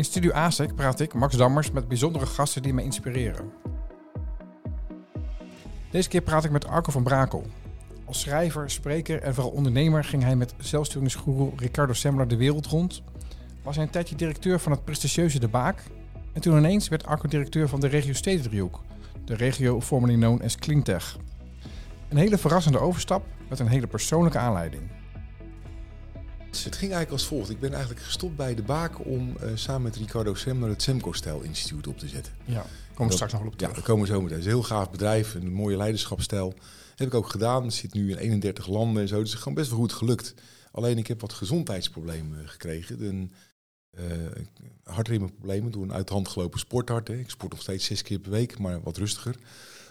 In Studio ASEC praat ik, Max Dammers, met bijzondere gasten die mij inspireren. Deze keer praat ik met Arco van Brakel. Als schrijver, spreker en vooral ondernemer ging hij met zelfsturingsgoeroe Ricardo Semler de wereld rond. Was hij een tijdje directeur van het prestigieuze De Baak. En toen ineens werd Arco directeur van de regio Stedendriehoek. De regio formerly known as Cleantech. Een hele verrassende overstap met een hele persoonlijke aanleiding. Dus het ging eigenlijk als volgt. Ik ben eigenlijk gestopt bij de Baak om uh, samen met Ricardo Semler het Semco-stijl instituut op te zetten. Ja, komen we straks nog op terug. Ja, we komen zo meteen. Het is een heel gaaf bedrijf, een mooie leiderschapsstijl. Dat heb ik ook gedaan. Het zit nu in 31 landen en zo. Dus het is gewoon best wel goed gelukt. Alleen ik heb wat gezondheidsproblemen gekregen. Een, uh, hartritmeproblemen door een uit de hand gelopen sporthart. Hè. Ik sport nog steeds zes keer per week, maar wat rustiger.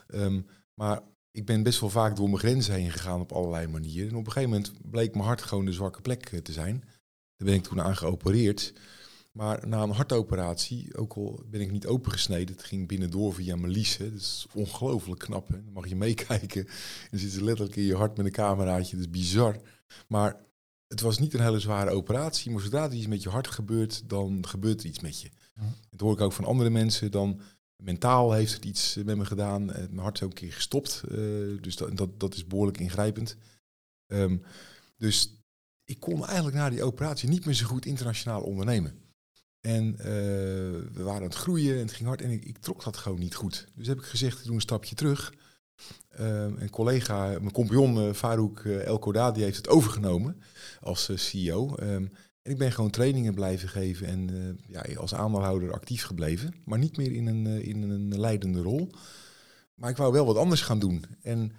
Um, maar ik ben best wel vaak door mijn grenzen heen gegaan op allerlei manieren. En op een gegeven moment bleek mijn hart gewoon de zwakke plek eh, te zijn. Daar ben ik toen aan geopereerd. Maar na een hartoperatie, ook al ben ik niet opengesneden, het ging binnendoor via mijn liesen. Dat is ongelooflijk knap. Hè? Dan mag je meekijken. Dan zit ze letterlijk in je hart met een cameraatje. Dat is bizar. Maar het was niet een hele zware operatie. Maar zodra er iets met je hart gebeurt, dan gebeurt er iets met je. Dat hoor ik ook van andere mensen. Dan Mentaal heeft het iets met me gedaan. Eh, mijn hart is ook een keer gestopt. Eh, dus dat, dat, dat, is behoorlijk ingrijpend. Ehm, dus ik kon eigenlijk na die operatie niet meer zo goed internationaal ondernemen. En uh, we waren aan het groeien en het ging hard en ik, ik, trok dat gewoon niet goed. Dus heb ik gezegd, ik doe een stapje terug. Um, een collega, mijn compagnon uh, Farouk El Kodadi heeft het overgenomen als CEO. Um, ik ben gewoon trainingen blijven geven en uh, ja, als aandeelhouder actief gebleven. Maar niet meer in een, uh, in een leidende rol. Maar ik wou wel wat anders gaan doen. En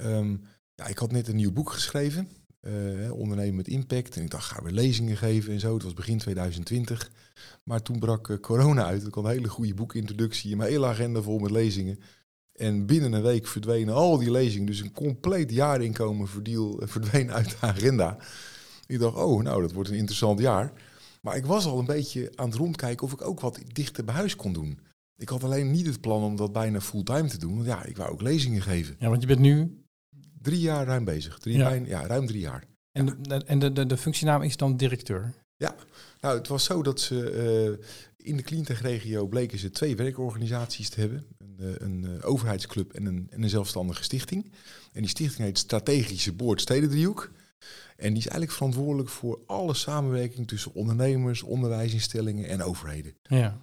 um, ja, ik had net een nieuw boek geschreven. Uh, ondernemen met impact. En ik dacht, ga weer lezingen geven en zo. Het was begin 2020. Maar toen brak corona uit. Ik had een hele goede boekintroductie. Mijn hele agenda vol met lezingen. En binnen een week verdwenen al die lezingen. Dus een compleet jaarinkomen verdween uit de agenda. Ik dacht, oh, nou, dat wordt een interessant jaar. Maar ik was al een beetje aan het rondkijken of ik ook wat dichter bij huis kon doen. Ik had alleen niet het plan om dat bijna fulltime te doen. Want ja, ik wou ook lezingen geven. Ja, want je bent nu... Drie jaar ruim bezig. Drie, ja. ja, ruim drie jaar. En, de, en de, de, de functienaam is dan directeur? Ja, nou, het was zo dat ze uh, in de cleantech-regio bleken ze twee werkorganisaties te hebben. Een, uh, een uh, overheidsclub en een, en een zelfstandige stichting. En die stichting heet Strategische Boord Stedendriehoek. En die is eigenlijk verantwoordelijk voor alle samenwerking tussen ondernemers, onderwijsinstellingen en overheden. Ja.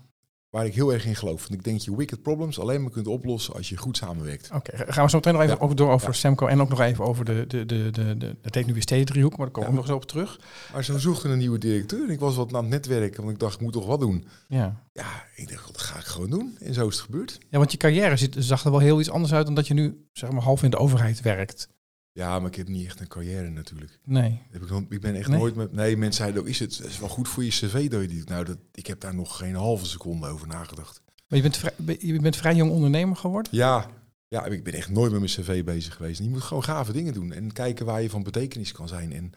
Waar ik heel erg in geloof. Want ik denk je wicked problems alleen maar kunt oplossen als je goed samenwerkt. Oké, gaan we zo meteen nog even door over ja. Semco en ook nog even over de, de, de, de, de het heet nu weer stedendriehoek, maar daar komen we ja. nog zo op terug. Maar ze zochten een nieuwe directeur en ik was wat aan het netwerken, want ik dacht ik moet toch wat doen. Ja. Ja, ik dacht dat ga ik gewoon doen. En zo is het gebeurd. Ja, want je carrière zag er wel heel iets anders uit dan dat je nu zeg maar half in de overheid werkt. Ja, maar ik heb niet echt een carrière natuurlijk. Nee. Heb ik, ik ben echt nee. nooit met. Nee, mensen zeiden ook: is het is wel goed voor je cv dat je die. Nou, dat, ik heb daar nog geen halve seconde over nagedacht. Maar je bent vrij, je bent vrij jong ondernemer geworden? Ja, ja, ik ben echt nooit met mijn cv bezig geweest. Je moet gewoon gave dingen doen en kijken waar je van betekenis kan zijn. En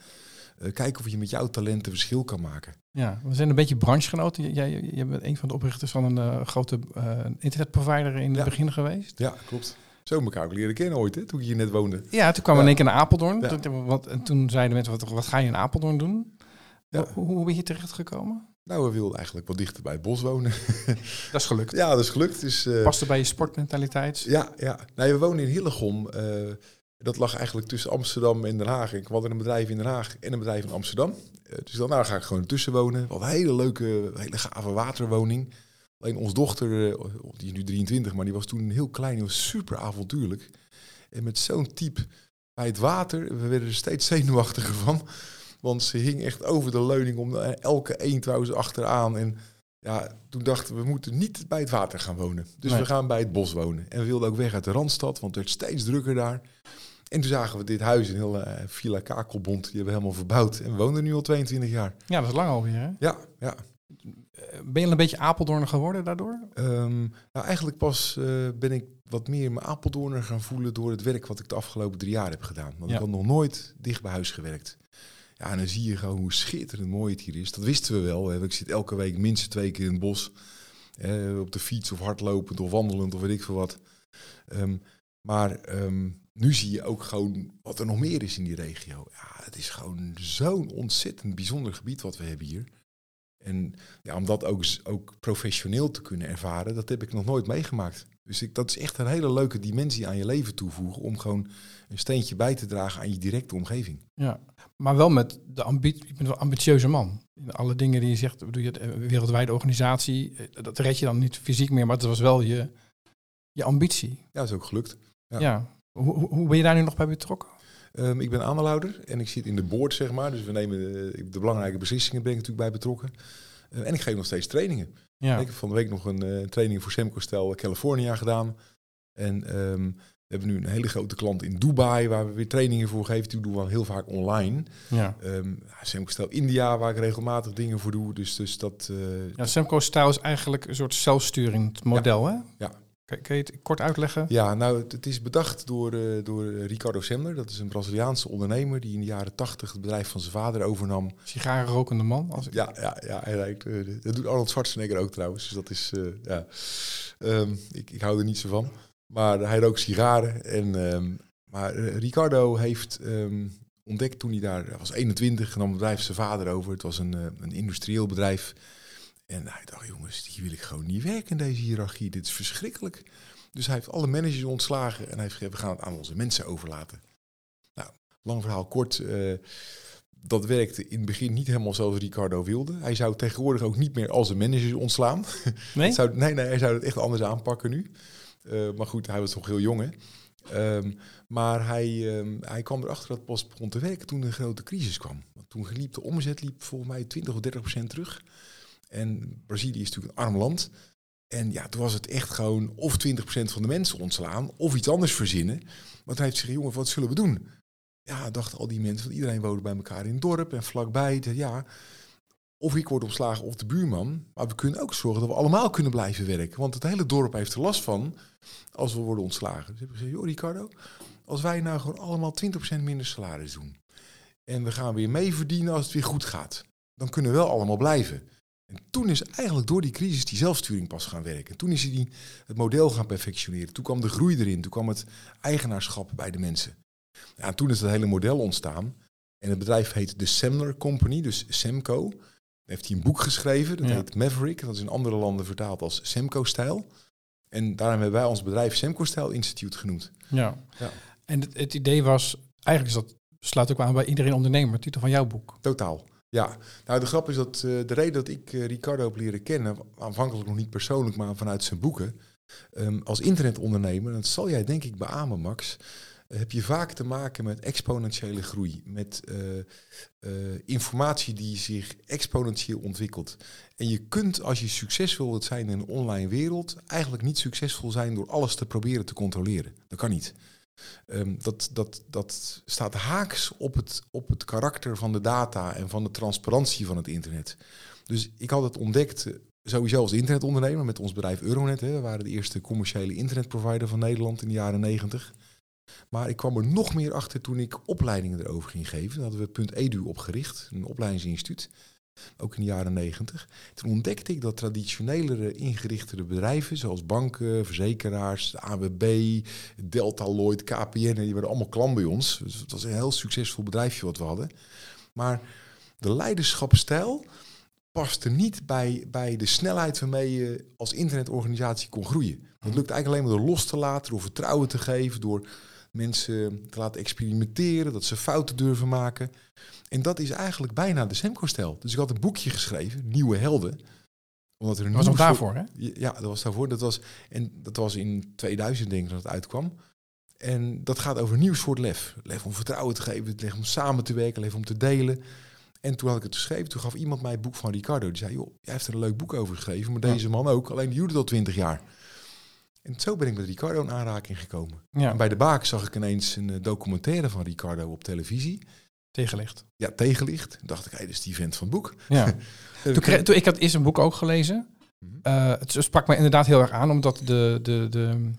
uh, kijken of je met jouw talenten verschil kan maken. Ja, we zijn een beetje branchegenoten. Jij, je bent een van de oprichters van een uh, grote uh, internetprovider in het ja. begin geweest. Ja, klopt. Zo elkaar ook leren kennen ooit, hè, toen ik hier net woonde. Ja, toen kwam ja. in één keer naar Apeldoorn. Ja. Toen, wat, en toen zeiden mensen, wat, wat ga je in Apeldoorn doen? Ja. Hoe, hoe ben je terecht gekomen? Nou, we wilden eigenlijk wat dichter bij het bos wonen. Dat is gelukt. Ja, dat is gelukt. Dus, uh, Paste bij je sportmentaliteit? Ja, ja. Nee, we wonen in Hillegom. Uh, dat lag eigenlijk tussen Amsterdam en Den Haag. Ik had een bedrijf in Den Haag en een bedrijf in Amsterdam. Uh, dus dan nou, ga ik gewoon tussen wonen. Wat een hele leuke, hele gave waterwoning. Alleen onze dochter, die is nu 23, maar die was toen heel klein, die was super avontuurlijk. En met zo'n type bij het water, we werden er steeds zenuwachtiger van. Want ze hing echt over de leuning om elke eend wou ze achteraan. En ja, toen dachten we, we moeten niet bij het water gaan wonen. Dus nee. we gaan bij het bos wonen. En we wilden ook weg uit de Randstad, want het werd steeds drukker daar. En toen zagen we dit huis, een hele uh, Villa Kakelbond, die hebben we helemaal verbouwd. En we wonen er nu al 22 jaar. Ja, dat is lang alweer, hè? Ja, ja. Ben je een beetje Apeldoorner geworden daardoor? Um, nou, eigenlijk pas uh, ben ik wat meer mijn Apeldoorner gaan voelen door het werk wat ik de afgelopen drie jaar heb gedaan. Want ja. ik had nog nooit dicht bij huis gewerkt. Ja, en dan zie je gewoon hoe schitterend mooi het hier is. Dat wisten we wel. Ik zit elke week minstens twee keer in het bos. Eh, op de fiets of hardlopend of wandelend of weet ik veel wat. Um, maar um, nu zie je ook gewoon wat er nog meer is in die regio. Ja, het is gewoon zo'n ontzettend bijzonder gebied wat we hebben hier. En ja, om dat ook, ook professioneel te kunnen ervaren, dat heb ik nog nooit meegemaakt. Dus ik, dat is echt een hele leuke dimensie aan je leven toevoegen. Om gewoon een steentje bij te dragen aan je directe omgeving. Ja, maar wel met de ambitie. Je bent wel een ambitieuze man. In alle dingen die je zegt, bedoel je, de wereldwijde organisatie, eh, dat red je dan niet fysiek meer, maar het was wel je, je ambitie. Ja, dat is ook gelukt. Ja. Hoe- hoe ben je daar nu nog bij betrokken? Ehm, ik ben aandeelhouder en ik zit in de board, zeg maar. Dus we nemen de, de belangrijke beslissingen ben ik natuurlijk bij betrokken. Eh, en ik geef nog steeds trainingen. Ja. Ik heb van de week nog een eh, training voor Semco Stel California gedaan. En ehm, we hebben nu een hele grote klant in Dubai waar we weer trainingen voor geven. Die doen we heel vaak online. Ja. Ehm ja, Semco India waar ik regelmatig dingen voor doe. Dus, dus dat... eh, Ja, Semco Style is eigenlijk een soort zelfsturend model, hè? Ja. Kun, je het kort uitleggen? Ja, nou, het, is bedacht door, eh, door Ricardo Semler. Dat is een Braziliaanse ondernemer die in de jaren tachtig het bedrijf van zijn vader overnam. Sigarenrokende man. Als ik... Ja, ja, ja hij lijkt, eh, dat doet Arnold Schwarzenegger ook trouwens. Dus dat is, eh, ja. Ehm, ik, ik hou er niet zo van. Maar hij rookt sigaren. En, ehm, maar eh, Ricardo heeft ehm, ontdekt toen hij daar, hij was 21, nam het bedrijf zijn vader over. Het was een, eh, een industrieel bedrijf. En hij dacht, jongens, hier wil ik gewoon niet werken in deze hiërarchie. Dit is verschrikkelijk. Dus hij heeft alle managers ontslagen en hij heeft gezegd, we gaan het aan onze mensen overlaten. Nou, lang verhaal kort. eh, dat werkte in het begin niet helemaal zoals Ricardo wilde. Hij zou tegenwoordig ook niet meer als een manager ontslaan. Nee? Zou, nee, nee, hij zou het echt anders aanpakken nu. Eh, maar goed, hij was nog heel jong, hè. Ehm, maar hij, ehm, hij kwam erachter dat het pas begon te werken toen de grote crisis kwam. Want toen liep de omzet liep volgens mij 20 of 30 procent terug. En Brazilië is natuurlijk een arm land. En ja, toen was het echt gewoon of 20 procent van de mensen ontslaan... of iets anders verzinnen. Want hij heeft gezegd, jongen, wat zullen we doen? Ja, dachten al die mensen, want iedereen woonde bij elkaar in het dorp en vlakbij. Ja, of ik word ontslagen of de buurman. Maar we kunnen ook zorgen dat we allemaal kunnen blijven werken. Want het hele dorp heeft er last van als we worden ontslagen. Dus heb ik gezegd, joh Ricardo, als wij nou gewoon allemaal 20% minder salaris doen. En we gaan weer mee verdienen als het weer goed gaat. Dan kunnen we wel allemaal blijven. En toen is eigenlijk door die crisis die zelfsturing pas gaan werken. Toen is hij die, het model gaan perfectioneren. Toen kwam de groei erin. Toen kwam het eigenaarschap bij de mensen. Ja, en toen is het hele model ontstaan. En het bedrijf heet de Semler Company, dus Semco. Daar heeft hij een boek geschreven, dat Ja. heet Maverick. Dat is in andere landen vertaald als Semco-stijl. En daarom hebben wij ons bedrijf Semco-stijl Institute genoemd. Ja. Ja. En het, het idee was, eigenlijk is dat, sluit ook aan bij iedereen ondernemer, titel van jouw boek. Totaal. Ja, nou de grap is dat eh, de reden dat ik eh, Ricardo heb leren kennen, aanvankelijk nog niet persoonlijk, maar vanuit zijn boeken, ehm, als internetondernemer, dat zal jij denk ik beamen Max, eh, heb je vaak te maken met exponentiële groei, met informatie die zich exponentieel ontwikkelt. En je kunt, als je succesvol wilt zijn in een online wereld, eigenlijk niet succesvol zijn door alles te proberen te controleren. Dat kan niet. Ehm, dat, dat, dat staat haaks op het, op het karakter van de data en van de transparantie van het internet. Dus ik had het ontdekt, eh, sowieso als internetondernemer met ons bedrijf Euronet. Hè. We waren de eerste commerciële internetprovider van Nederland in de jaren negentig. Maar ik kwam er nog meer achter toen ik opleidingen erover ging geven. Dan hadden we Edu opgericht, een opleidingsinstituut. Ook in de jaren negentig. Toen ontdekte ik dat traditionelere ingerichte bedrijven, zoals banken, verzekeraars, de AWB, Delta Lloyd, KPN, die waren allemaal klant bij ons. Dus het was een heel succesvol bedrijfje wat we hadden. Maar de leiderschapsstijl paste niet bij, bij de snelheid waarmee je als internetorganisatie kon groeien. Dat lukt eigenlijk alleen maar door los te laten, door vertrouwen te geven, door mensen te laten experimenteren, dat ze fouten durven maken. En dat is eigenlijk bijna de Semco-stijl. Dus ik had een boekje geschreven, Nieuwe Helden. Omdat er een Dat was ook daarvoor, hè? ja, dat was daarvoor. Dat was, en dat was in 2000 denk ik dat het uitkwam. En dat gaat over nieuw soort lef. Lef om vertrouwen te geven, lef om samen te werken, lef om te delen. En toen had ik het geschreven, toen gaf iemand mij het boek van Ricardo. Die zei, joh, jij heeft er een leuk boek over geschreven, maar Ja. deze man ook. Alleen die het al twintig jaar. En zo ben ik met Ricardo in aanraking gekomen. Ja, En bij de Baak zag ik ineens een eh, documentaire van Ricardo op televisie. tegenlicht. Ja, tegenlicht. Toen dacht ik, hé, dat is die vent van het boek. Ja. toen, kreeg- toen, ik had eerst een boek ook gelezen. Mhm. Eh, het sprak me inderdaad heel erg aan, omdat de, de, de,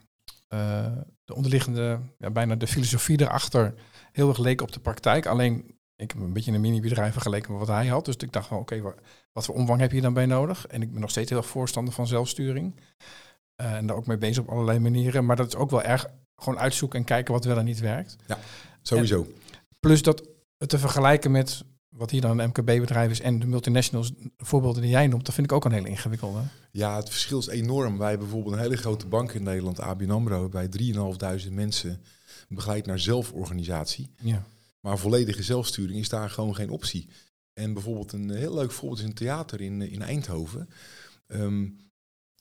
eh, de onderliggende, ja, bijna de filosofie erachter heel erg leek op de praktijk. Alleen, ik heb een beetje een mini-bedrijf vergeleken met wat hij had. Dus ik dacht van, oké, wa- wat voor omvang heb je dan bij nodig? En ik ben nog steeds heel erg voorstander van zelfsturing. Eh, en daar ook mee bezig op allerlei manieren. Maar dat is ook wel erg gewoon uitzoeken en kijken wat wel en niet werkt. Sowieso. Plus dat het te vergelijken met wat hier dan een MKB-bedrijf is en de multinationals, voorbeelden die jij noemt, dat vind ik ook een hele ingewikkelde. Ja, het verschil is enorm. Wij hebben bijvoorbeeld een hele grote bank in Nederland, ABN AMRO, bij 3.500 mensen begeleid naar zelforganisatie. Ja. Maar volledige zelfsturing is daar gewoon geen optie. En bijvoorbeeld een heel leuk voorbeeld is een theater in, in Eindhoven. Ehm,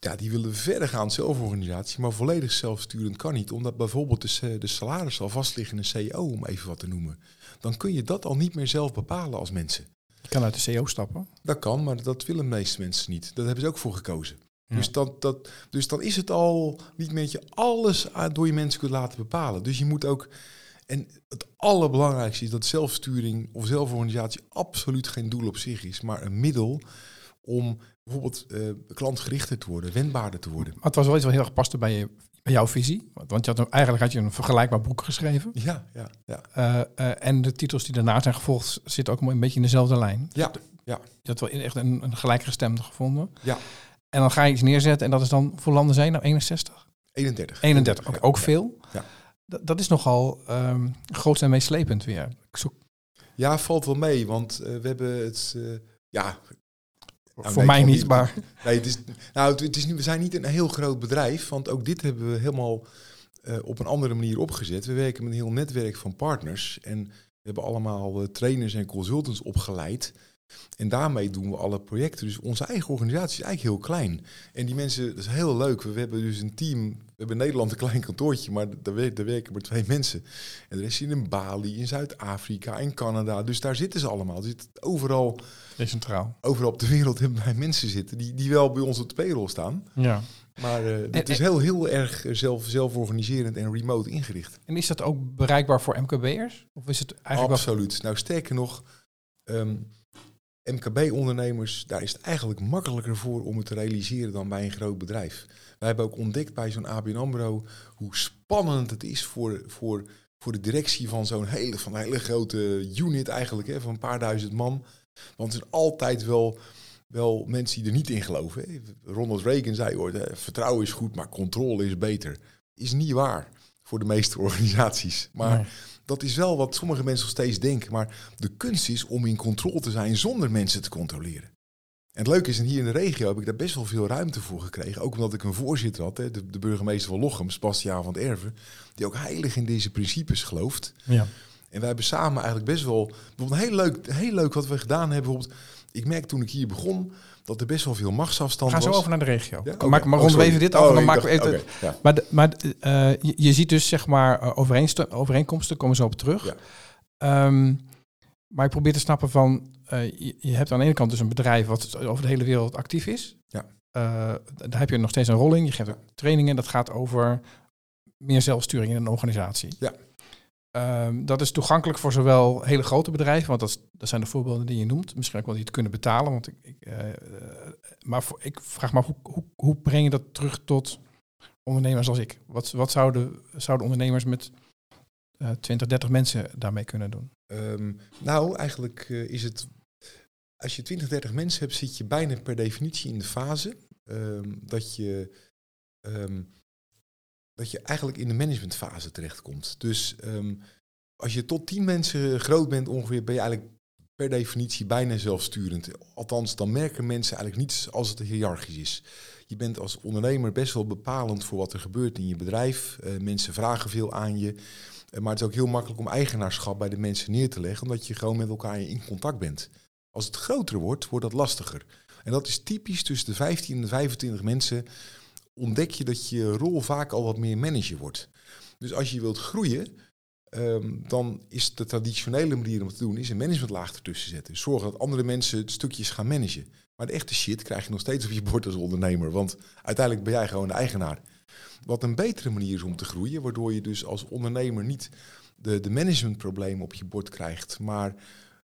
ja, die willen verder gaan zelforganisatie, maar volledig zelfsturend kan niet. Omdat bijvoorbeeld de, de salaris al vast liggen in een CEO, om even wat te noemen. Dan kun je dat al niet meer zelf bepalen als mensen. Je kan uit de CEO stappen. Dat kan, maar dat willen de meeste mensen niet. Daar hebben ze ook voor gekozen. Dus, dat, dat, dus dan is het al niet meer dat je alles door je mensen kunt laten bepalen. Dus je moet ook. En het allerbelangrijkste is dat zelfsturing of zelforganisatie absoluut geen doel op zich is, maar een middel om bijvoorbeeld uh, klantgerichter te worden, wendbaarder te worden. Maar het was wel iets wat heel erg paste bij, je, bij jouw visie. Want je had, eigenlijk had je een vergelijkbaar boek geschreven. Ja, ja, ja. Uh, uh, en de titels die daarna zijn gevolgd zitten ook een beetje in dezelfde lijn. Ja, ja. Je had wel echt een, een gelijkgestemde gevonden. Ja. En dan ga je iets neerzetten en dat is dan voor landen zijn nou 61? 31. 31, ook, ook veel. Ja. Dat, dat is nogal um, groot en meeslepend weer. Ik zoek... Ja, valt wel mee, want we hebben het... Ja, nou, voor mij niet, niet, maar... Nee, het is, nou, het is, we zijn niet een heel groot bedrijf, want ook dit hebben we helemaal uh, op een andere manier opgezet. We werken met een heel netwerk van partners en we hebben allemaal trainers en consultants opgeleid en daarmee doen we alle projecten. Dus onze eigen organisatie is eigenlijk heel klein. En die mensen, dat is heel leuk. We hebben dus een team. We hebben in Nederland een klein kantoortje, maar daar, werken maar twee mensen. En de rest is in Bali, in Zuid-Afrika, in Canada. Dus daar zitten ze allemaal. Zit overal. Decentraal. Overal op de wereld hebben wij mensen zitten die, die wel bij ons op de payroll staan. Ja. Maar uh, het is heel, heel erg zelf, zelforganiserend en remote ingericht. En is dat ook bereikbaar voor MKB'ers? Of is het eigenlijk Absoluut. Nou, sterker nog, um, MKB-ondernemers, daar is het eigenlijk makkelijker voor om het te realiseren dan bij een groot bedrijf. Wij hebben ook ontdekt bij zo'n ABN AMRO hoe spannend het is voor, voor, voor de directie van zo'n hele, van een hele grote unit eigenlijk, hè, van een paar duizend man. Want er zijn altijd wel, wel mensen die er niet in geloven. Hè. Ronald Reagan zei ooit, vertrouwen is goed, maar controle is beter. Is niet waar voor de meeste organisaties. Maar dat is wel wat sommige mensen nog steeds denken. Maar de kunst is om in controle te zijn zonder mensen te controleren. En het leuke is, en hier in de regio heb ik daar best wel veel ruimte voor gekregen. Ook omdat ik een voorzitter had, hè, de, de burgemeester van Lochem, Sebastiaan van het Erven, die ook heilig in deze principes gelooft. Ja. En wij hebben samen eigenlijk best wel, bijvoorbeeld heel leuk, heel leuk wat we gedaan hebben. Bijvoorbeeld, ik merk toen ik hier begon, dat er best wel veel machtsafstand Ga was. zo over naar de regio. Ja? Okay. Maak, maar oh, even dit af oh, en dan maken we even... Okay, ja. Maar, de, maar uh, je, je, ziet dus zeg maar uh, overeenkomsten, komen zo op terug. Ja. Um, maar ik probeer te snappen van... Uh, je, je, hebt aan de ene kant dus een bedrijf wat over de hele wereld actief is. Ja. daar heb je nog steeds een rol in. Je geeft trainingen. Dat gaat over meer zelfsturing in een organisatie. Ja. Um, dat is toegankelijk voor zowel hele grote bedrijven, want dat, zijn de voorbeelden die je noemt. Misschien ook wel die het kunnen betalen. Want ik, ik uh, maar ik vraag me hoe, hoe, hoe, breng je dat terug tot ondernemers als ik? Wat, wat zouden, zouden ondernemers met uh, 20, 30 mensen daarmee kunnen doen? Um, nou, eigenlijk is het. Als je 20, 30 mensen hebt, zit je bijna per definitie in de fase um, dat je dat je eigenlijk in de managementfase terechtkomt. Dus um, als je tot tien mensen groot bent ongeveer, ben je eigenlijk per definitie bijna zelfsturend. Althans, dan merken mensen eigenlijk niets als het hiërarchisch is. Je bent als ondernemer best wel bepalend voor wat er gebeurt in je bedrijf. Uh, mensen vragen veel aan je. Uh, maar het is ook heel makkelijk om eigenaarschap bij de mensen neer te leggen, omdat je gewoon met elkaar in contact bent. Als het groter wordt, wordt dat lastiger. En dat is typisch tussen de 15 en de 25 mensen ontdek je dat je rol vaak al wat meer manager wordt. Dus als je wilt groeien, um, dan is de traditionele manier om te doen, is een managementlaag ertussen zetten. Zorgen dat andere mensen stukjes gaan managen. Maar de echte shit krijg je nog steeds op je bord als ondernemer, want uiteindelijk ben jij gewoon de eigenaar. Wat een betere manier is om te groeien, waardoor je dus als ondernemer niet de, de managementproblemen op je bord krijgt, maar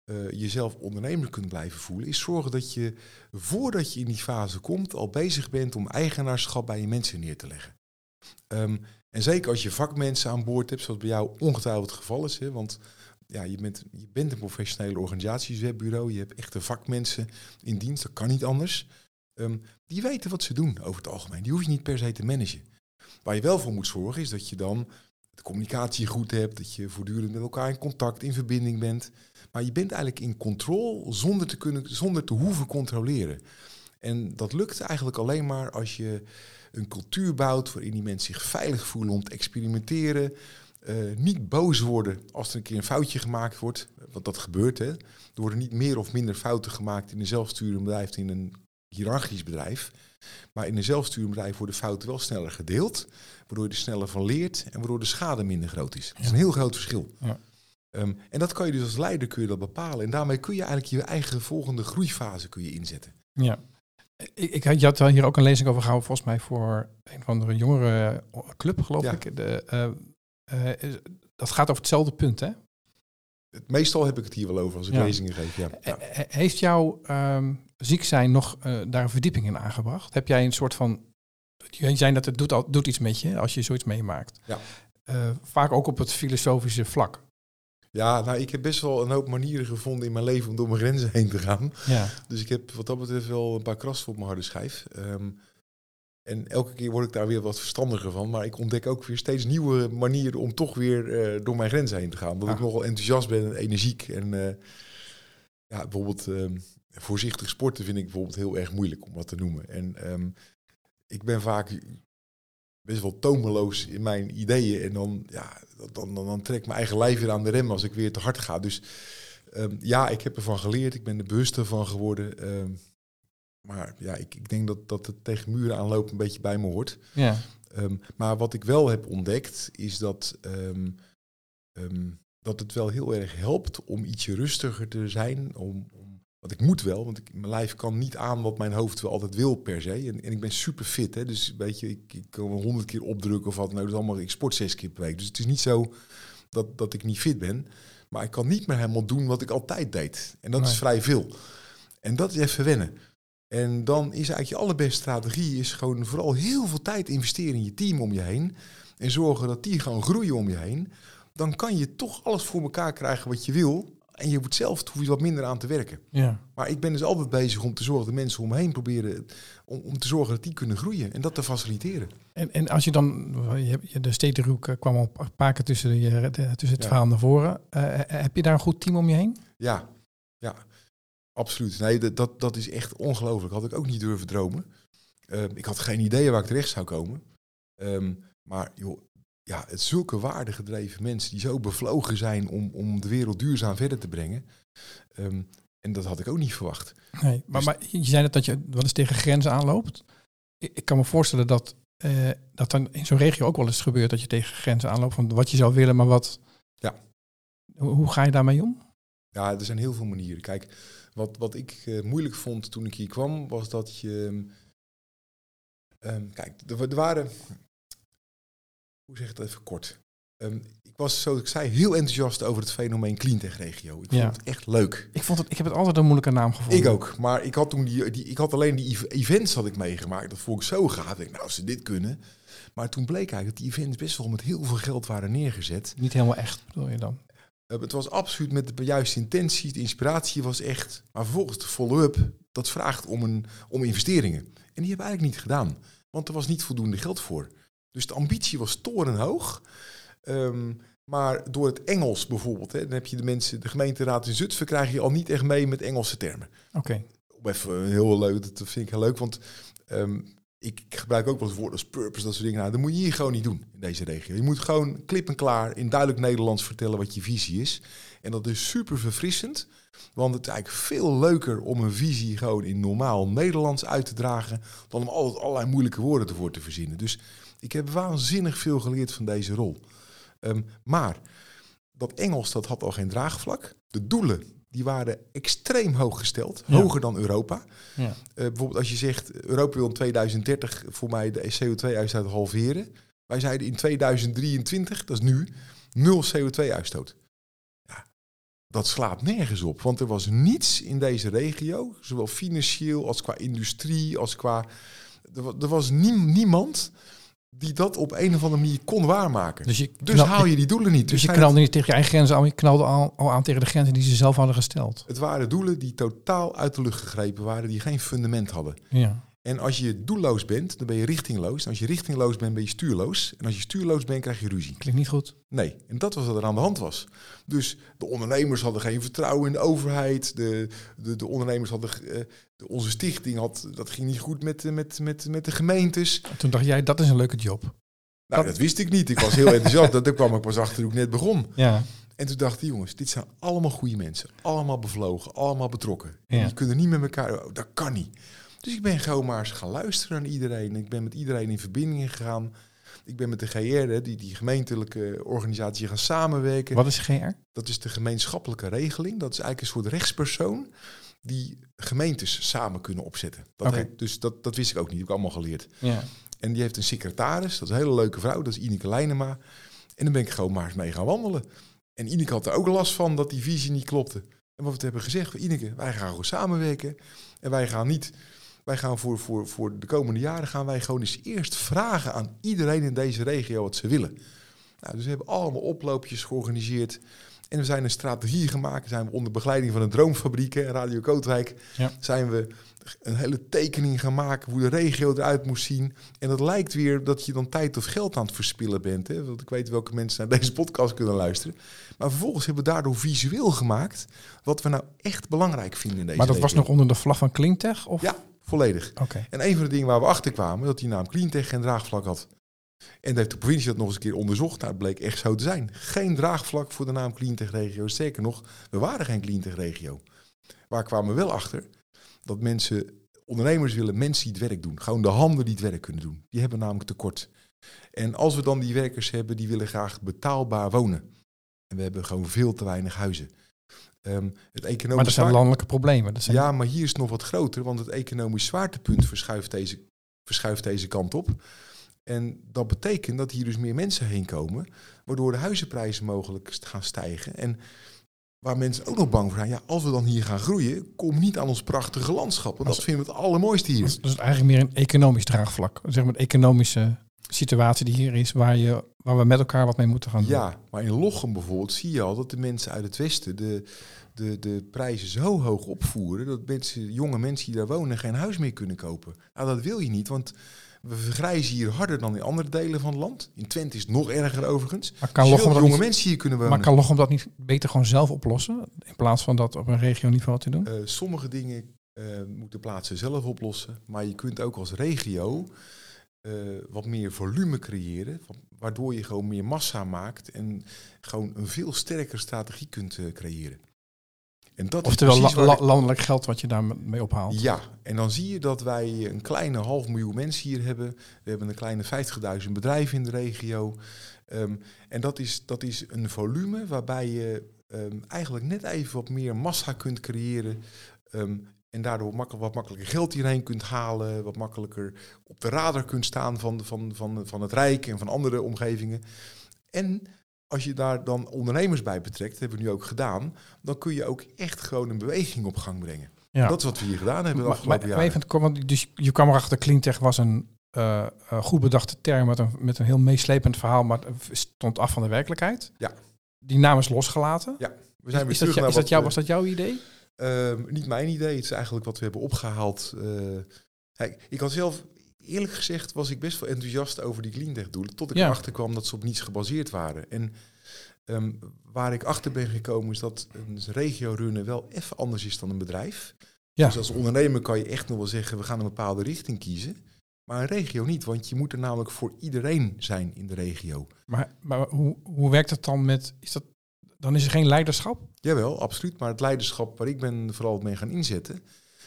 uh, jezelf ondernemer kunt blijven voelen, is zorgen dat je voordat je in die fase komt al bezig bent om eigenaarschap bij je mensen neer te leggen. Um, en zeker als je vakmensen aan boord hebt, zoals bij jou ongetwijfeld het geval is, hè, want ja, je, bent, je bent een professionele organisatiewebbureau, je hebt echte vakmensen in dienst, dat kan niet anders. Um, die weten wat ze doen over het algemeen, die hoef je niet per se te managen. Waar je wel voor moet zorgen is dat je dan de communicatie goed hebt, dat je voortdurend met elkaar in contact, in verbinding bent. Maar je bent eigenlijk in controle zonder te, kunnen, zonder te hoeven controleren. En dat lukt eigenlijk alleen maar als je een cultuur bouwt waarin die mensen zich veilig voelen om te experimenteren. eh, niet boos worden als er een keer een foutje gemaakt wordt. Want dat gebeurt. Hè. Er worden niet meer of minder fouten gemaakt in een zelfsturend bedrijf dan in een hiërarchisch bedrijf. Maar in een zelfsturend bedrijf worden fouten wel sneller gedeeld. Waardoor je er sneller van leert en waardoor de schade minder groot is. Dat is een heel groot verschil. Ja. Ehm, en dat kan je dus als leider kun je dat bepalen. En daarmee kun je eigenlijk je eigen volgende groeifase kun je inzetten. Ja. Ik, ik had, je had hier ook een lezing over gehouden, volgens mij voor een van de jongere club, geloof Ja. ik. De, eh, eh, dat gaat over hetzelfde punt, hè? Het, meestal heb ik het hier wel over als ik Ja. lezingen geef. Ja. Ja. Eh, Heeft jouw ehm, ziek zijn nog eh, daar een verdieping in aangebracht? Heb jij een soort van... Je zei dat het doet, al, doet iets met je als je zoiets meemaakt. Ja. Eh, vaak ook op het filosofische vlak. ja, nou, ik heb best wel een hoop manieren gevonden in mijn leven om door mijn grenzen heen te gaan. Ja. Dus ik heb wat dat betreft wel een paar krassen op mijn harde schijf. Ehm, en elke keer word ik daar weer wat verstandiger van. Maar ik ontdek ook weer steeds nieuwe manieren om toch weer eh, door mijn grenzen heen te gaan. Dat Ah. ik nogal enthousiast ben en energiek. En ja, bijvoorbeeld ehm, voorzichtig sporten vind ik bijvoorbeeld heel erg moeilijk om wat te noemen. En ehm, ik ben vaak best wel tomeloos in mijn ideeën. En dan, ja, dan, dan, dan trek ik mijn eigen lijf weer aan de rem als ik weer te hard ga. Dus Ehm, ja, ik heb ervan geleerd. Ik ben er bewuster van geworden. Ehm, maar ja, ik, ik denk dat, dat het tegen muren aanlopen een beetje bij me hoort. Ja. Maar wat ik wel heb ontdekt, is dat, dat het wel heel erg helpt om ietsje rustiger te zijn. Om, want ik moet wel, want ik, mijn lijf kan niet aan wat mijn hoofd wel altijd wil per se. En, en ik ben super fit, hè, dus weet je, ik, ik kan honderd keer opdrukken of wat. Nou, dat is allemaal, ik sport zes keer per week. Dus het is niet zo dat, dat ik niet fit ben. Maar ik kan niet meer helemaal doen wat ik altijd deed. En dat Nee. is vrij veel. En dat is even wennen. En dan is eigenlijk je allerbeste strategie is gewoon vooral heel veel tijd investeren in je team om je heen. En zorgen dat die gewoon groeien om je heen. Dan kan je toch alles voor elkaar krijgen wat je wil. En je moet zelf, hoef je wat minder aan te werken. Ja. Maar ik ben dus altijd bezig om te zorgen dat mensen om me heen proberen... om, om te zorgen dat die kunnen groeien en dat te faciliteren. En, en als je dan, je de stedenroek eh, kwam al een paar keer tussen, je, de- tussen het Ja. verhaal naar voren. Eh, heb je daar een goed team om je heen? Ja, ja, absoluut. Nee, dat, dat, dat is echt ongelooflijk. Had ik ook niet durven dromen. Ehm, ik had geen idee waar ik terecht zou komen. Ehm, maar joh, ja, het zulke waardegedreven mensen die zo bevlogen zijn om, om de wereld duurzaam verder te brengen. Ehm, en dat had ik ook niet verwacht. Nee, maar, Dus- maar je zei net dat je wel eens tegen grenzen aanloopt. Ik, ik kan me voorstellen dat, eh, dat dan in zo'n regio ook wel eens gebeurt dat je tegen grenzen aanloopt van wat je zou willen, maar wat. Ja. Hoe, hoe ga je daarmee om? Ja, er zijn heel veel manieren. Kijk, wat, wat ik eh, moeilijk vond toen ik hier kwam, was dat je. ehm, kijk, er, er waren. Hoe zeg ik dat even kort? Ehm, ik was, zoals ik zei, heel enthousiast over het fenomeen cleantech-regio. Ik Ja. vond het echt leuk. Ik, vond het, ik heb het altijd een moeilijke naam gevonden. Ik ook. Maar ik had toen die, die ik had alleen die ev- events had ik meegemaakt. Dat vond ik zo gaaf. Ik dacht, nou, als ze dit kunnen. Maar toen bleek eigenlijk dat die events best wel met heel veel geld waren neergezet. Niet helemaal echt, bedoel je dan? Uh, het was absoluut met de juiste intentie. De inspiratie was echt. Maar vervolgens de follow-up, dat vraagt om, een, om investeringen. En die hebben we eigenlijk niet gedaan. Want er was niet voldoende geld voor. Dus de ambitie was torenhoog. Ehm, maar door het Engels bijvoorbeeld, hè, dan heb je de mensen, de gemeenteraad in Zutphen krijg je al niet echt mee met Engelse termen. Oké. Even heel leuk, dat vind ik heel leuk, want ehm, ik, ik gebruik ook wel eens woorden als purpose, dat soort dingen. Nou, dat moet je hier gewoon niet doen in deze regio. Je moet gewoon klip en klaar in duidelijk Nederlands vertellen wat je visie is. En dat is super verfrissend, want het is eigenlijk veel leuker om een visie gewoon in normaal Nederlands uit te dragen, dan om altijd allerlei moeilijke woorden ervoor te verzinnen. Dus ik heb waanzinnig veel geleerd van deze rol. Ehm, maar dat Engels, dat had al geen draagvlak. De doelen, die waren extreem hoog gesteld. Ja. Hoger dan Europa. Ja. Eh, bijvoorbeeld als je zegt, Europa wil in 2030 voor mij de CO2-uitstoot halveren. Wij zeiden in 2023, dat is nu, nul CO2-uitstoot. Ja, dat slaat nergens op, want er was niets in deze regio, zowel financieel als qua industrie, als qua... Er, wa- er was nie- niemand die dat op een of andere manier kon waarmaken. Dus je, Dus haal je die doelen niet. dus je zijn knalde niet tegen je eigen grenzen aan, je knalde al, al aan tegen de grenzen die ze zelf hadden gesteld. Het waren doelen die totaal uit de lucht gegrepen waren, die geen fundament hadden. Ja. En als je doelloos bent, dan ben je richtingloos. En als je richtingloos bent, ben je stuurloos. En als je stuurloos bent, krijg je ruzie. Klinkt niet goed. Nee, en dat was wat er aan de hand was. Dus de ondernemers hadden geen vertrouwen in de overheid. De, de, de ondernemers hadden... eh, de, onze stichting had... Dat ging niet goed met, met, met, met de gemeentes. En toen dacht jij, dat is een leuke job. Nou, Dat- dat wist ik niet. Ik was heel enthousiast. Dat daar kwam ik pas achter toen ik net begon. Ja. En toen dacht ik, jongens, dit zijn allemaal goede mensen. Allemaal bevlogen, allemaal betrokken. En Ja. Die kunnen niet met elkaar... Oh, dat kan niet. Dus ik ben gewoon maar eens gaan luisteren naar iedereen. Ik ben met iedereen in verbinding gegaan. Ik ben met de GR, die, die gemeentelijke organisatie, gaan samenwerken. Wat is GR? Dat is de gemeenschappelijke regeling. Dat is eigenlijk een soort rechtspersoon die gemeentes samen kunnen opzetten. Dat heet- dus dat, dat wist ik ook niet. Dat heb ik allemaal geleerd. Ja. En die heeft een secretaris, dat is een hele leuke vrouw, dat is Ineke Leinema. En dan ben ik gewoon maar eens mee gaan wandelen. En Ineke had er ook last van dat die visie niet klopte. En wat we hebben gezegd, Ineke, wij gaan gewoon samenwerken. En wij gaan niet, wij gaan voor, voor, voor de komende jaren gaan wij gewoon eens eerst vragen aan iedereen in deze regio wat ze willen. Nou, dus we hebben allemaal oploopjes georganiseerd. En we zijn een strategie gemaakt. Zijn we onder begeleiding van de Droomfabriek en Radio Kootwijk. Ja. Zijn we een hele tekening gaan maken hoe de regio eruit moest zien. En het lijkt weer dat je dan tijd of geld aan het verspillen bent. Hè? Want ik weet welke mensen naar deze podcast kunnen luisteren. Maar vervolgens hebben we daardoor visueel gemaakt wat we nou echt belangrijk vinden in deze Maar dat was nog onder de vlag van Cleantech? Of? Ja, volledig. En een van de dingen waar we achter kwamen, dat die naam Cleantech geen draagvlak had. En heeft de provincie dat nog eens een keer onderzocht. Nou, het bleek echt zo te zijn. Geen draagvlak voor de naam Cleantech regio. Sterker nog, we waren geen Cleantech regio. Waar kwamen we wel achter? Dat mensen, ondernemers willen mensen die het werk doen. Gewoon de handen die het werk kunnen doen. Die hebben namelijk tekort. En als we dan die werkers hebben, die willen graag betaalbaar wonen. En we hebben gewoon veel te weinig huizen. Ehm, het economisch Maar dat zijn landelijke problemen. Dat zijn... ja, maar hier is het nog wat groter, want het economisch zwaartepunt verschuift deze, verschuift deze kant op. En dat betekent dat hier dus meer mensen heen komen, waardoor de huizenprijzen mogelijk gaan stijgen. En waar mensen ook nog bang voor zijn, ja, als we dan hier gaan groeien, kom niet aan ons prachtige landschap. Want dat Als- vinden we het allermooiste Dat hier. dat is eigenlijk meer een economisch draagvlak. Zeg maar de economische situatie die hier is, waar, je, waar we met elkaar wat mee moeten gaan doen. Ja, maar in Lochem bijvoorbeeld zie je al dat de mensen uit het westen de, de, de prijzen zo hoog opvoeren dat mensen, jonge mensen die daar wonen geen huis meer kunnen kopen. Nou, dat wil je niet, want we vergrijzen hier harder dan in andere delen van het land. In Twente is het nog erger overigens. Maar kan Lochem dat jonge niet, mensen hier kunnen wonen. maar kan Lochem dat niet beter gewoon zelf oplossen? In plaats van dat op een regioniveau te doen? Eh, sommige dingen eh, moeten plaatsen zelf oplossen, maar je kunt ook als regio eh, wat meer volume creëren, wa- waardoor je gewoon meer massa maakt en gewoon een veel sterkere strategie kunt eh, creëren. En dat Oftewel la- la- landelijk geld wat je daarmee ophaalt. Ja, en dan zie je dat wij een kleine half miljoen mensen hier hebben. We hebben een kleine 50.000 bedrijven in de regio. Ehm, en dat is, dat is een volume waarbij je ehm, eigenlijk net even wat meer massa kunt creëren. Ehm, en daardoor makkel- wat makkelijker geld hierheen kunt halen. Wat makkelijker op de radar kunt staan van, van, van, van het Rijk en van andere omgevingen. En als je daar dan ondernemers bij betrekt, dat hebben we nu ook gedaan, dan kun je ook echt gewoon een beweging op gang brengen. Ja. Dat is wat we hier gedaan hebben de Maar, maar, afgelopen maar jaren. even, want dus je kwam erachter, Cleantech was een eh, eh, goed bedachte term met een, met een heel meeslepend verhaal, maar het stond af van de werkelijkheid. Ja. Die naam is losgelaten. Ja, we zijn is, dat, terug jou- naar is, dat wat, jou, eh, was dat jouw idee? Ehm, niet mijn idee, het is eigenlijk wat we hebben opgehaald. eh. ik had zelf, eerlijk gezegd, was ik best wel enthousiast over die Cleantech doelen. Tot ik Ja. erachter kwam dat ze op niets gebaseerd waren. En ehm, waar ik achter ben gekomen is dat een regio runnen wel even anders is dan een bedrijf. Ja. Dus als ondernemer kan je echt nog wel zeggen, we gaan een bepaalde richting kiezen. Maar een regio niet, want je moet er namelijk voor iedereen zijn in de regio. Maar, maar hoe, hoe werkt het dan met, is dat, dan is er geen leiderschap? Jawel, absoluut. Maar het leiderschap waar ik ben vooral mee gaan inzetten.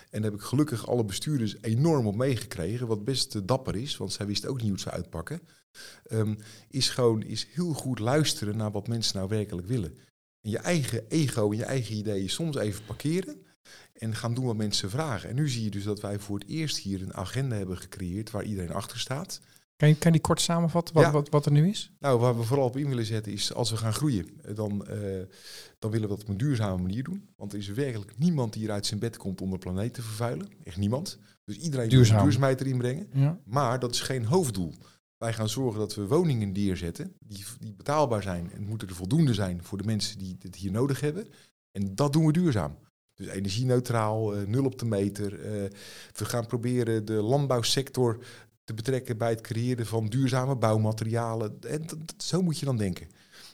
En daar heb ik gelukkig alle bestuurders enorm op meegekregen. Wat best eh, dapper is, want zij wisten ook niet hoe zou uitpakken. ehm, is gewoon is heel goed luisteren naar wat mensen nou werkelijk willen. En je eigen ego en je eigen ideeën soms even parkeren. En gaan doen wat mensen vragen. En nu zie je dus dat wij voor het eerst hier een agenda hebben gecreëerd waar iedereen achter staat. Kan je, kan je die kort samenvatten wat, Ja. wat, wat er nu is? Nou, waar we vooral op in willen zetten is, als we gaan groeien, eh, dan, eh, dan willen we dat op een duurzame manier doen. Want er is werkelijk niemand die hier uit zijn bed komt om de planeet te vervuilen. Echt niemand. Dus iedereen Duurzaam. duurzaamheid erin brengen. Ja. Maar dat is geen hoofddoel. Wij gaan zorgen dat we woningen neerzetten die, die betaalbaar zijn. En het moeten er voldoende zijn voor de mensen die het hier nodig hebben. En dat doen we duurzaam. Dus energie-neutraal, eh, nul op de meter. We gaan proberen de landbouwsector te betrekken bij het creëren van duurzame bouwmaterialen. En zo moet je dan denken.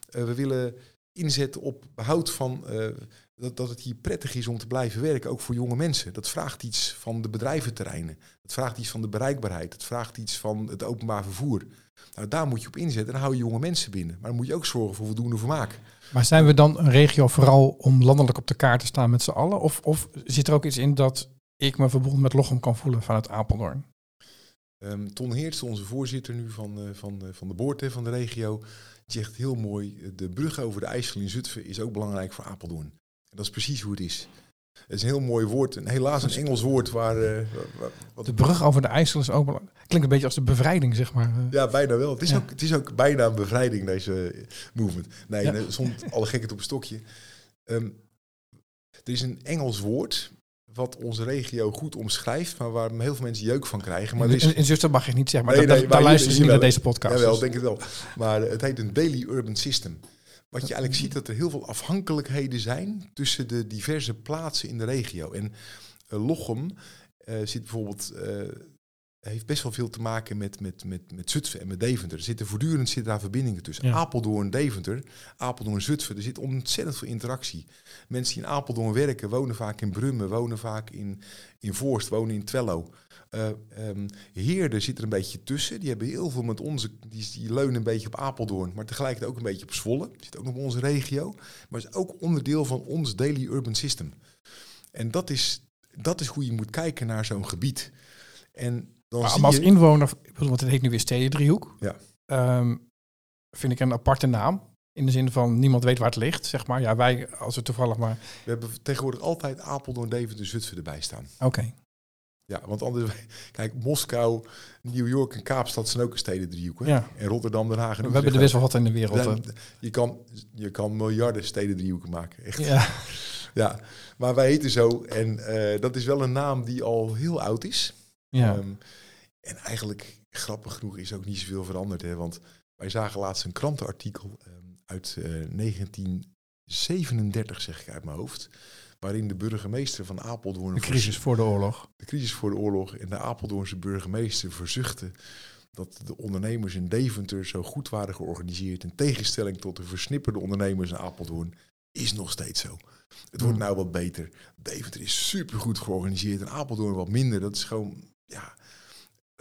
Eh, we willen inzetten op behoud van eh, dat, dat het hier prettig is om te blijven werken, ook voor jonge mensen. Dat vraagt iets van de bedrijventerreinen. Dat vraagt iets van de bereikbaarheid. Dat vraagt iets van het openbaar vervoer. Nou, daar moet je op inzetten. En dan hou je jonge mensen binnen. Maar dan moet je ook zorgen voor voldoende vermaak. Maar zijn we dan een regio vooral om landelijk op de kaart te staan met z'n allen? Of, of zit er ook iets in dat ik me verbonden met Lochem kan voelen vanuit Apeldoorn? Ehm, Ton Heerts, onze voorzitter nu van, eh, van, de, van de boord hè, van de regio, zegt heel mooi, eh, de brug over de IJssel in Zutphen is ook belangrijk voor Apeldoorn. En dat is precies hoe het is. Het is een heel mooi woord, en helaas een Engels woord waar... eh, wat, De brug over de IJssel is ook belangrijk. Klinkt een beetje als de bevrijding, zeg maar. Eh, ja, bijna wel. Het is, Ja. ook, het is ook bijna een bevrijding, deze eh, movement. Nee, Ja. nee, zond alle gekheid op een stokje. Ehm, er is een Engels woord wat onze regio goed omschrijft, maar waar heel veel mensen jeuk van krijgen. Maar er is in, Zuster mag ik niet zeggen, maar Nee, da- da- nee, daar luisteren ze niet naar deze podcast. Jawel, dus- denk het wel. Maar het heet een daily urban system. Wat je eigenlijk ziet dat er heel veel afhankelijkheden zijn tussen de diverse plaatsen in de regio. En eh, Lochem eh, zit bijvoorbeeld, eh, heeft best wel veel te maken met, met, met, met Zutphen en met Deventer. Er zitten voortdurend zitten daar verbindingen tussen. Ja. Apeldoorn, Deventer, Apeldoorn, Zutphen. Er zit ontzettend veel interactie. Mensen die in Apeldoorn werken, wonen vaak in Brummen, wonen vaak in, in Voorst, wonen in Twello. Ehm, Heerden zit er een beetje tussen. Die hebben heel veel met onze, die, die leunen een beetje op Apeldoorn, maar tegelijkertijd ook een beetje op Zwolle. Zit ook nog in onze regio, maar is ook onderdeel van ons daily urban system. En dat is, dat is hoe je moet kijken naar zo'n gebied. En dan Maar zie als je, inwoner, want het heet nu weer Stedendriehoek. Ja. Ehm, vind ik een aparte naam. In de zin van niemand weet waar het ligt, zeg maar. Ja, wij, als we toevallig maar... we hebben tegenwoordig altijd Apeldoorn, Deventer, Zutphen erbij staan. Oké. Ja, want anders, kijk, Moskou, New York en Kaapstad zijn ook een stedendriehoek. Hè? Ja. En Rotterdam, Den Haag en We hebben er best wel wat in de wereld. Je, kan, je kan miljarden stedendriehoeken maken. Echt. Ja. Ja, maar wij heten zo. En eh, dat is wel een naam die al heel oud is. ja. Ehm, en eigenlijk, grappig genoeg, is ook niet zoveel veranderd. Hè? Want wij zagen laatst een krantenartikel ehm, uit eh, 1937, zeg ik uit mijn hoofd. Waarin de burgemeester van Apeldoorn... de crisis voor de oorlog. de crisis voor de oorlog en de Apeldoornse burgemeester verzuchtte dat de ondernemers in Deventer zo goed waren georganiseerd. In tegenstelling tot de versnipperde ondernemers in Apeldoorn is nog steeds zo. Het wordt Hmm. nou wat beter. Deventer is supergoed georganiseerd en Apeldoorn wat minder. Dat is gewoon ja,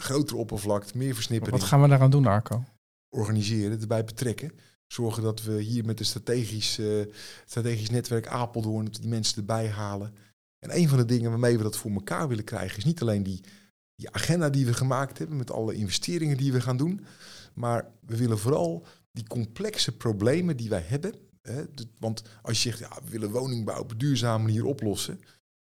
grotere oppervlakte, meer versnippering. Wat gaan we daaraan doen, Arco? Organiseren, erbij betrekken. Zorgen dat we hier met een strategisch, eh, strategisch netwerk Apeldoorn die mensen erbij halen. En een van de dingen waarmee we dat voor elkaar willen krijgen is niet alleen die, die agenda die we gemaakt hebben met alle investeringen die we gaan doen, maar we willen vooral die complexe problemen die wij hebben. Hè, want als je zegt, ja, we willen woningbouw op een duurzame manier oplossen,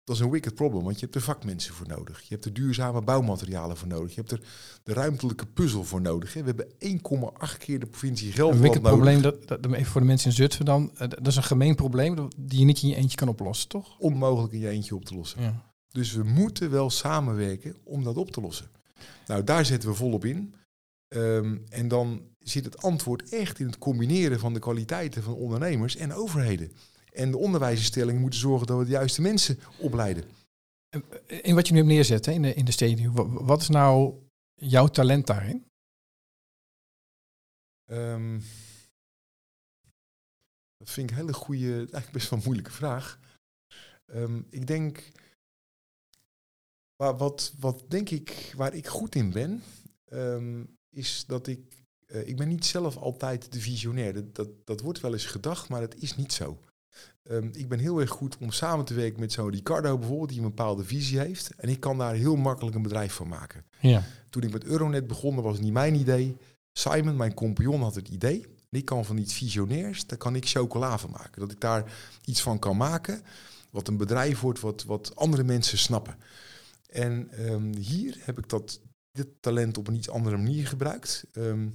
dat is een wicked problem, want je hebt er vakmensen voor nodig. Je hebt er duurzame bouwmaterialen voor nodig. Je hebt er de ruimtelijke puzzel voor nodig. Hè. We hebben 1,8 keer de provincie Een Gelderland wicked nodig. probleem, dat, dat, even voor de mensen in Zutphen dan. eh, Dat is een gemeen probleem dat- die je niet in je eentje kan oplossen, toch? Onmogelijk in je eentje op te lossen. Ja. Dus we moeten wel samenwerken om dat op te lossen. Nou, daar zetten we volop in. Ehm, en dan zit het antwoord echt in het combineren van de kwaliteiten van ondernemers en overheden. En de onderwijsinstellingen moeten zorgen dat we de juiste mensen opleiden. In wat je nu hebt neerzet hè, in de, in de steden, wa- wat is nou jouw talent daarin? Ehm, dat vind ik een hele goede, eigenlijk best wel een moeilijke vraag. Ehm, ik denk, waar, wat, wat denk ik, waar ik goed in ben, ehm, is dat ik, eh, ik ben niet zelf altijd de visionair. Dat, dat, dat wordt wel eens gedacht, maar het is niet zo. Ehm, ik ben heel erg goed om samen te werken met zo'n Ricardo bijvoorbeeld, die een bepaalde visie heeft. En ik kan daar heel makkelijk een bedrijf van maken. Ja. Toen ik met Euronet begon, dat was niet mijn idee. Simon, mijn compagnon, had het idee. En ik kan van iets visionairs, daar kan ik chocola van maken. Dat ik daar iets van kan maken, wat een bedrijf wordt, wat, wat andere mensen snappen. En ehm, hier heb ik dat, dit talent op een iets andere manier gebruikt. Ehm,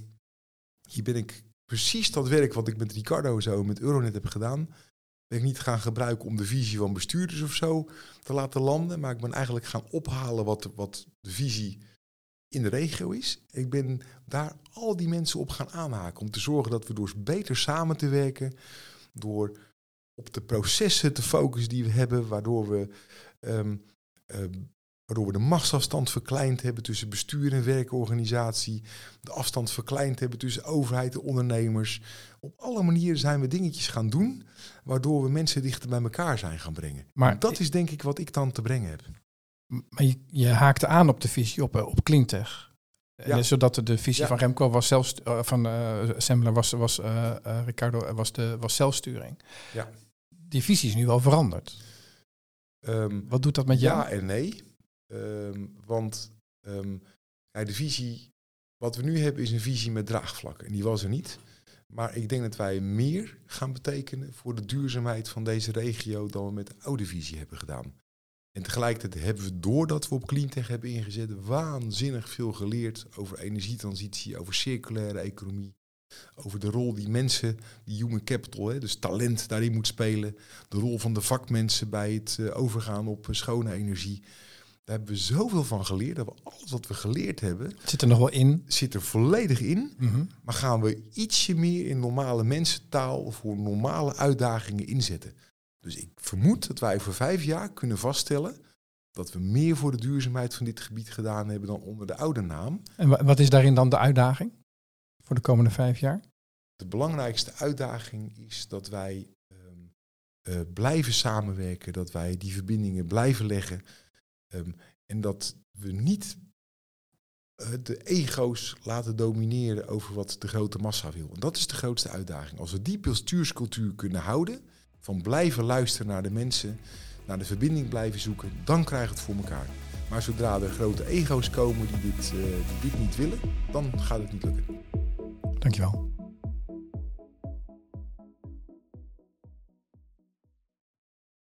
hier ben ik precies dat werk wat ik met Ricardo zo met Euronet heb gedaan, ben ik niet gaan gebruiken om de visie van bestuurders of zo te laten landen. Maar ik ben eigenlijk gaan ophalen wat, wat de visie in de regio is. Ik ben daar al die mensen op gaan aanhaken. Om te zorgen dat we door beter samen te werken, door op de processen te focussen die we hebben, waardoor we, eh, waardoor we de machtsafstand verkleind hebben tussen bestuur en werkorganisatie, de afstand verkleind hebben tussen overheid en ondernemers. Op alle manieren zijn we dingetjes gaan doen, waardoor we mensen dichter bij elkaar zijn gaan brengen. Maar dat is denk ik wat ik dan te brengen heb. Maar je, je haakte aan op de visie op, eh, op Cleantech. Ja. En zodat de, visie Ja. van Remco was zelfs eh, van eh Assembler was, was eh, eh, Ricardo eh, was de was zelfsturing. Ja. Die visie is nu wel veranderd. Ehm, Wat doet dat met jou? Ja en nee. Ehm, want ehm, de visie, wat we nu hebben, is een visie met draagvlakken. En die was er niet. Maar ik denk dat wij meer gaan betekenen voor de duurzaamheid van deze regio dan we met de oude visie hebben gedaan. En tegelijkertijd hebben we, doordat we op cleantech hebben ingezet, waanzinnig veel geleerd over energietransitie, over circulaire economie, over de rol die mensen, die human capital, hè, dus talent daarin moet spelen, de rol van de vakmensen bij het eh, overgaan op eh, schone energie. Daar hebben we zoveel van geleerd, dat we alles wat we geleerd hebben, zit er nog wel in. zit er volledig in. Mhm. Maar gaan we ietsje meer in normale mensentaal voor normale uitdagingen inzetten. Dus ik vermoed dat wij voor vijf jaar kunnen vaststellen dat we meer voor de duurzaamheid van dit gebied gedaan hebben dan onder de oude naam. En wa- wat is daarin dan de uitdaging voor de komende vijf jaar? De belangrijkste uitdaging is dat wij ehm, eh, blijven samenwerken, dat wij die verbindingen blijven leggen ehm, en dat we niet eh, de ego's laten domineren over wat de grote massa wil. En dat is de grootste uitdaging. Als we die bestuurscultuur kunnen houden, van blijven luisteren naar de mensen, naar de verbinding blijven zoeken, dan krijgen het voor elkaar. Maar zodra er grote ego's komen die dit, eh, die dit niet willen, dan gaat het niet lukken. Dankjewel.